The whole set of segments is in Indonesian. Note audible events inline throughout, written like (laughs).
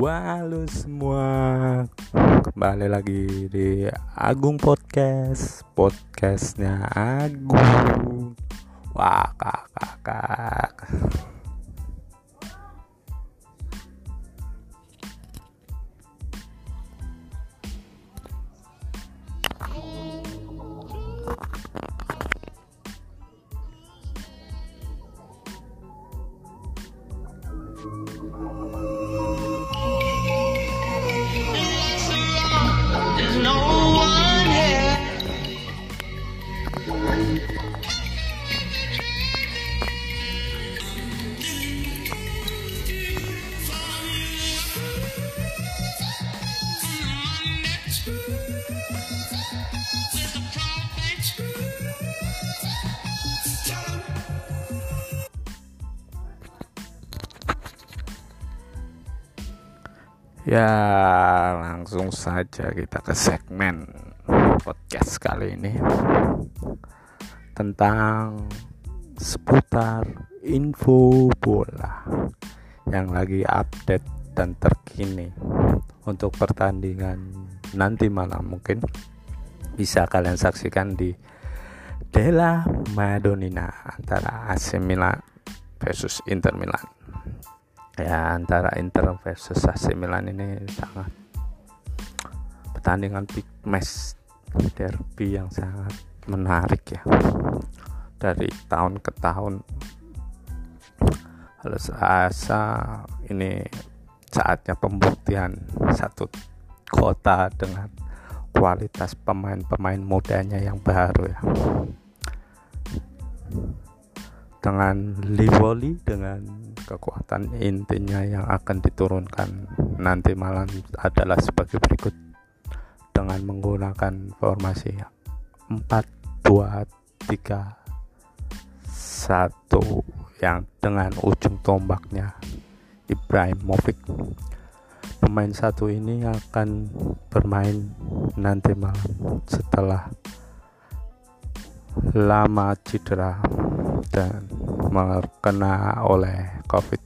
Halo semua. Kembali lagi di Agung Podcast. Podcastnya Agung. Wah kakak kakak Ya langsung saja kita ke segmen podcast kali ini Tentang seputar info bola Yang lagi update dan terkini Untuk pertandingan nanti malam mungkin. Bisa kalian saksikan di Della Madonnina Antara AC Milan versus Inter Milan ya antara Inter versus AC Milan ini sangat pertandingan big match derby yang sangat menarik ya. Dari tahun ke tahun. Harus asa ini saatnya pembuktian satu kota dengan kualitas pemain-pemain mudanya yang baru ya. Dengan Livoli dengan kekuatan intinya yang akan diturunkan nanti malam adalah sebagai berikut. Dengan menggunakan formasi 4 2 3 1 yang dengan ujung tombaknya Ibrahimovic. Pemain satu ini akan bermain nanti malam setelah lama cedera dan terkena oleh COVID.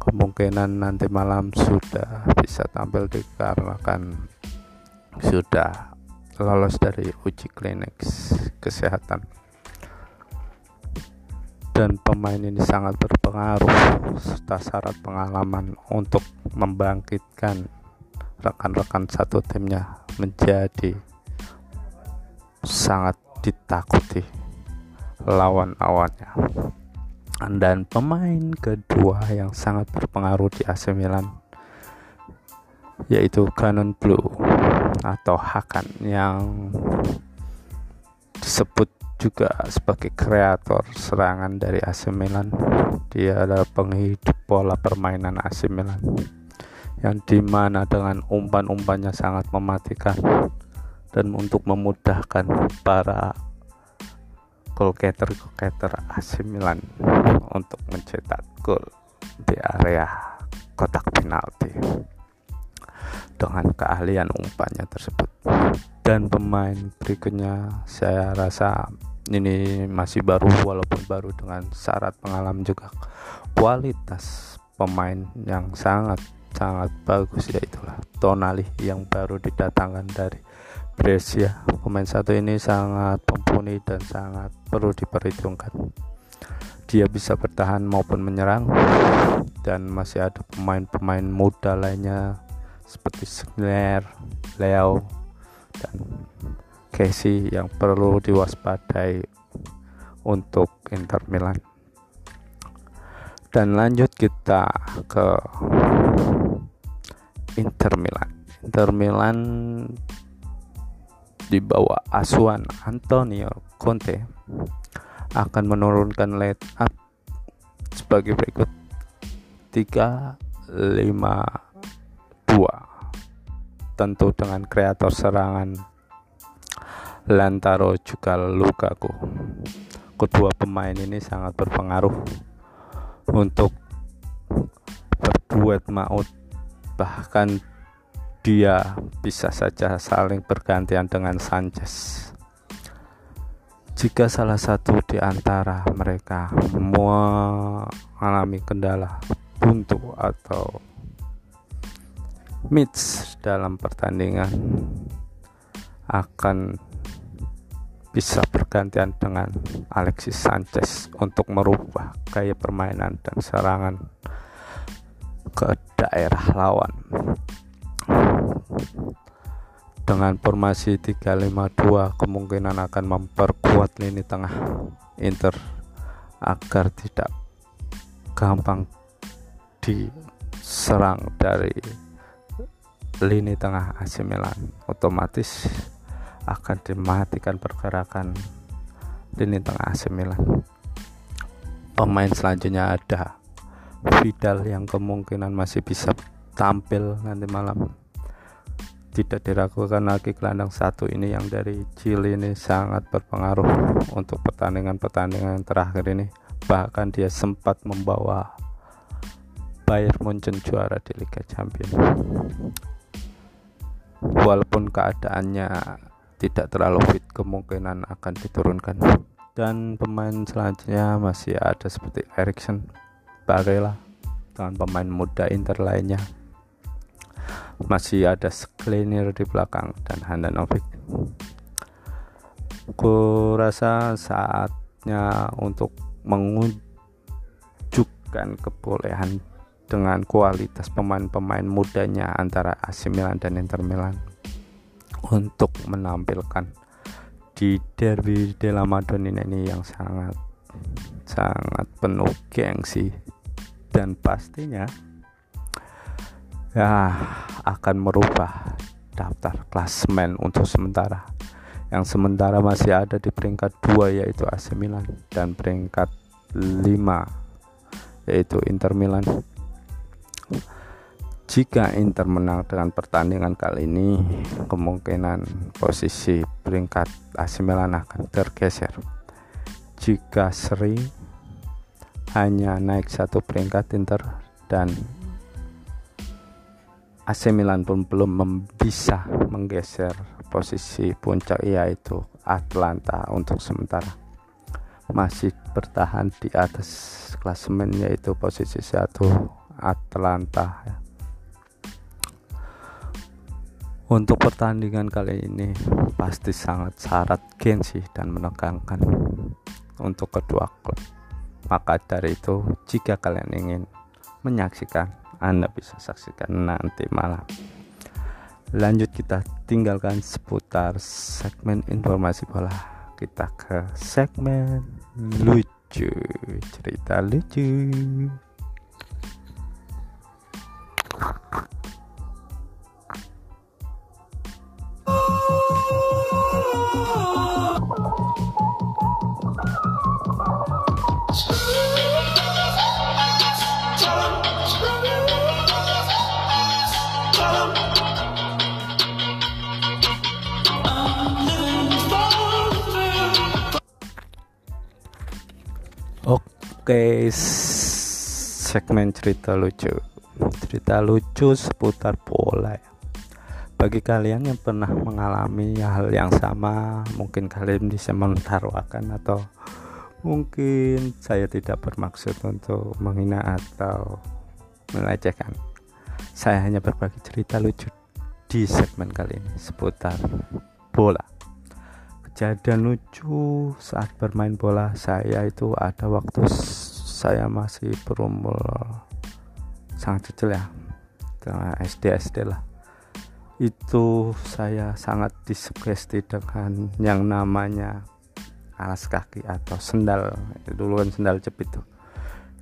Kemungkinan nanti malam sudah bisa tampil dikarenakan sudah lolos dari uji klinik kesehatan. Dan pemain ini sangat berpengaruh serta syarat pengalaman untuk membangkitkan rekan-rekan satu timnya menjadi sangat ditakuti lawan-lawannya dan pemain kedua yang sangat berpengaruh di AC Milan yaitu Canon Blue atau Hakan yang disebut juga sebagai kreator serangan dari AC Milan. Dia adalah penghidup pola permainan AC Milan yang di mana dengan umpan-umpannya sangat mematikan dan untuk memudahkan para goalgetter AC Milan untuk mencetak gol di area kotak penalti dengan keahlian umpannya tersebut. Dan pemain berikutnya saya rasa ini masih baru walaupun baru dengan syarat pengalaman juga kualitas pemain yang sangat sangat bagus yaitulah Tonali yang baru didatangkan dari Brescia pemain satu ini sangat mumpuni dan sangat perlu diperhitungkan. Dia bisa bertahan maupun menyerang dan masih ada pemain-pemain muda lainnya seperti Signer, Leo dan Casey yang perlu diwaspadai untuk Inter Milan. Dan lanjut kita ke Inter Milan. Inter Milan di bawah asuhan Antonio Conte akan menurunkan line up sebagai berikut. 3 5 2 tentu dengan kreator serangan Lantaro juga Lukaku. Kedua pemain ini sangat berpengaruh untuk berduet maut bahkan dia bisa saja saling bergantian dengan Sanchez. Jika salah satu di antara mereka mengalami kendala buntu atau match dalam pertandingan akan bisa bergantian dengan Alexis Sanchez untuk merubah gaya permainan dan serangan ke daerah lawan dengan formasi 352 kemungkinan akan memperkuat lini tengah Inter agar tidak gampang diserang dari lini tengah AC Milan. Otomatis akan dimatikan pergerakan lini tengah AC Milan. Pemain selanjutnya ada Vidal yang kemungkinan masih bisa tampil nanti malam tidak diragukan lagi gelandang satu ini yang dari Chile ini sangat berpengaruh untuk pertandingan-pertandingan terakhir ini. Bahkan dia sempat membawa Bayern Munchen juara di Liga Champions. Walaupun keadaannya tidak terlalu fit kemungkinan akan diturunkan. Dan pemain selanjutnya masih ada seperti Erikson Barella dengan pemain muda Inter lainnya masih ada Sklenir di belakang dan Handanovic. Ku rasa saatnya untuk mengunjukkan kebolehan dengan kualitas pemain-pemain mudanya antara AC Milan dan Inter Milan untuk menampilkan di derby della Madonnina ini yang sangat sangat penuh gengsi. Dan pastinya ya akan merubah daftar klasmen untuk sementara. Yang sementara masih ada di peringkat 2 yaitu AC Milan dan peringkat 5 yaitu Inter Milan. Jika Inter menang dengan pertandingan kali ini kemungkinan posisi peringkat AC Milan akan tergeser. Jika seri hanya naik satu peringkat Inter dan AC Milan pun belum bisa menggeser posisi puncak yaitu Atlanta. Untuk sementara masih bertahan di atas klasemen yaitu posisi satu Atlanta. Untuk pertandingan kali ini pasti sangat syarat gengsi dan menegangkan untuk kedua klub. Maka dari itu jika kalian ingin menyaksikan anda bisa saksikan nanti malam. Lanjut kita tinggalkan seputar segmen informasi bola. Kita ke segmen lucu, cerita lucu. Oke, segmen cerita lucu. Cerita lucu seputar bola ya. Bagi kalian yang pernah mengalami hal yang sama, mungkin kalian bisa menerwakan atau mungkin saya tidak bermaksud untuk menghina atau melecehkan. Saya hanya berbagi cerita lucu di segmen kali ini seputar bola kejadian lucu saat bermain bola saya itu ada waktu saya masih berumur sangat kecil ya SD SD lah. Itu saya sangat disugesti dengan yang namanya alas kaki atau sendal dulu kan sendal jepit tuh.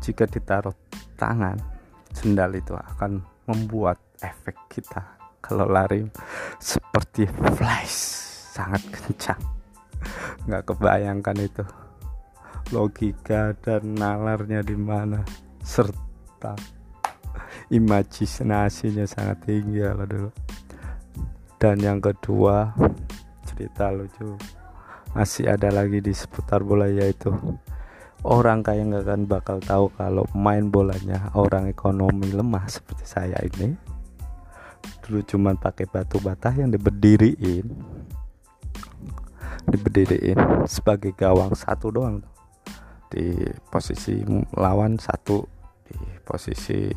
Jika ditaruh tangan sendal itu akan membuat efek kita kalau lari seperti flash sangat kencang nggak kebayangkan itu. Logika dan nalarnya di mana? Serta imajinasinya sangat tinggi kalau dulu. Dan yang kedua cerita lucu. Masih ada lagi di seputar bola yaitu orang kaya nggak akan bakal tahu kalau main bolanya orang ekonomi lemah seperti saya ini. Dulu cuman pakai batu bata yang diberdiriin diberdiriin sebagai gawang satu doang di posisi lawan satu di posisi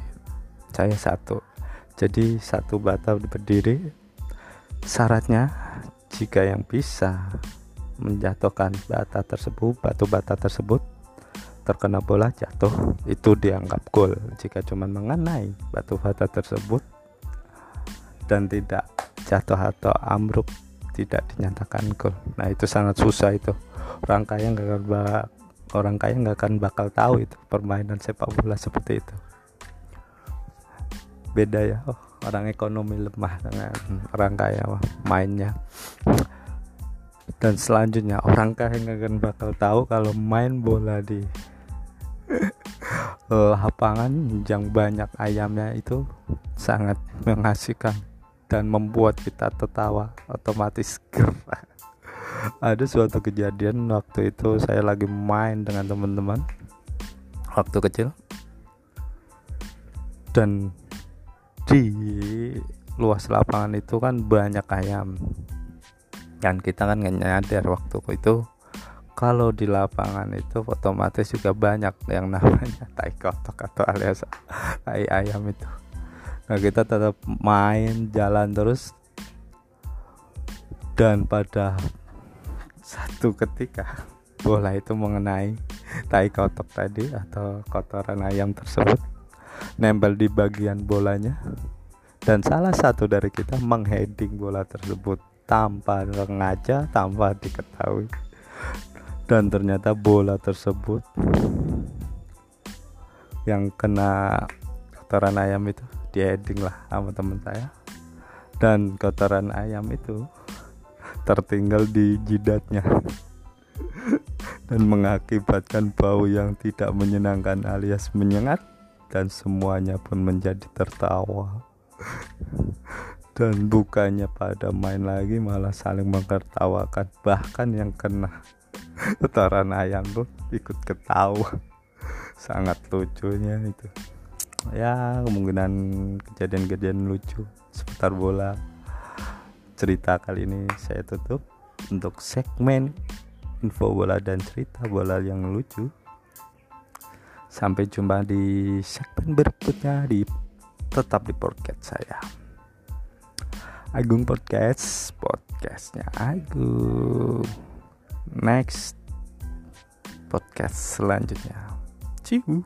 saya satu. Jadi satu bata berdiri syaratnya jika yang bisa menjatuhkan bata tersebut batu bata tersebut terkena bola jatuh itu dianggap gol. Jika cuma mengenai batu bata tersebut dan tidak jatuh atau ambruk tidak dinyatakan gol. Nah itu sangat susah itu. Orang kaya nggak akan orang kaya nggak akan bakal tahu itu permainan sepak bola seperti itu. Beda ya. Oh, orang ekonomi lemah dengan orang kaya mainnya. Dan selanjutnya orang kaya nggak akan bakal tahu kalau main bola di (laughs) lapangan yang banyak ayamnya itu sangat mengasihkan dan membuat kita tertawa otomatis. (laughs) Ada suatu kejadian waktu itu saya lagi main dengan teman-teman waktu kecil. Dan di luas lapangan itu kan banyak ayam. Dan kita kan nggak nyadar waktu itu kalau di lapangan itu otomatis juga banyak yang namanya (laughs) tai kotok atau alias tai ayam itu nah kita tetap main jalan terus. Dan pada satu ketika bola itu mengenai tai kotok tadi atau kotoran ayam tersebut nempel di bagian bolanya. Dan salah satu dari kita mengheading bola tersebut tanpa sengaja tanpa diketahui. Dan ternyata bola tersebut yang kena kotoran ayam itu di heading lah sama teman saya. Dan kotoran ayam itu tertinggal di jidatnya. (laughs) Dan mengakibatkan bau yang tidak menyenangkan alias menyengat dan semuanya pun menjadi tertawa. (laughs) Dan bukannya pada main lagi malah saling mengertawakan bahkan yang kena (laughs) kotoran ayam tuh ikut ketawa. Sangat lucunya itu ya kemungkinan kejadian-kejadian lucu seputar bola cerita kali ini saya tutup untuk segmen info bola dan cerita bola yang lucu. Sampai jumpa di segmen berikutnya di tetap di podcast saya. Agung Podcast, podcastnya Agung. Next podcast selanjutnya. Ciu.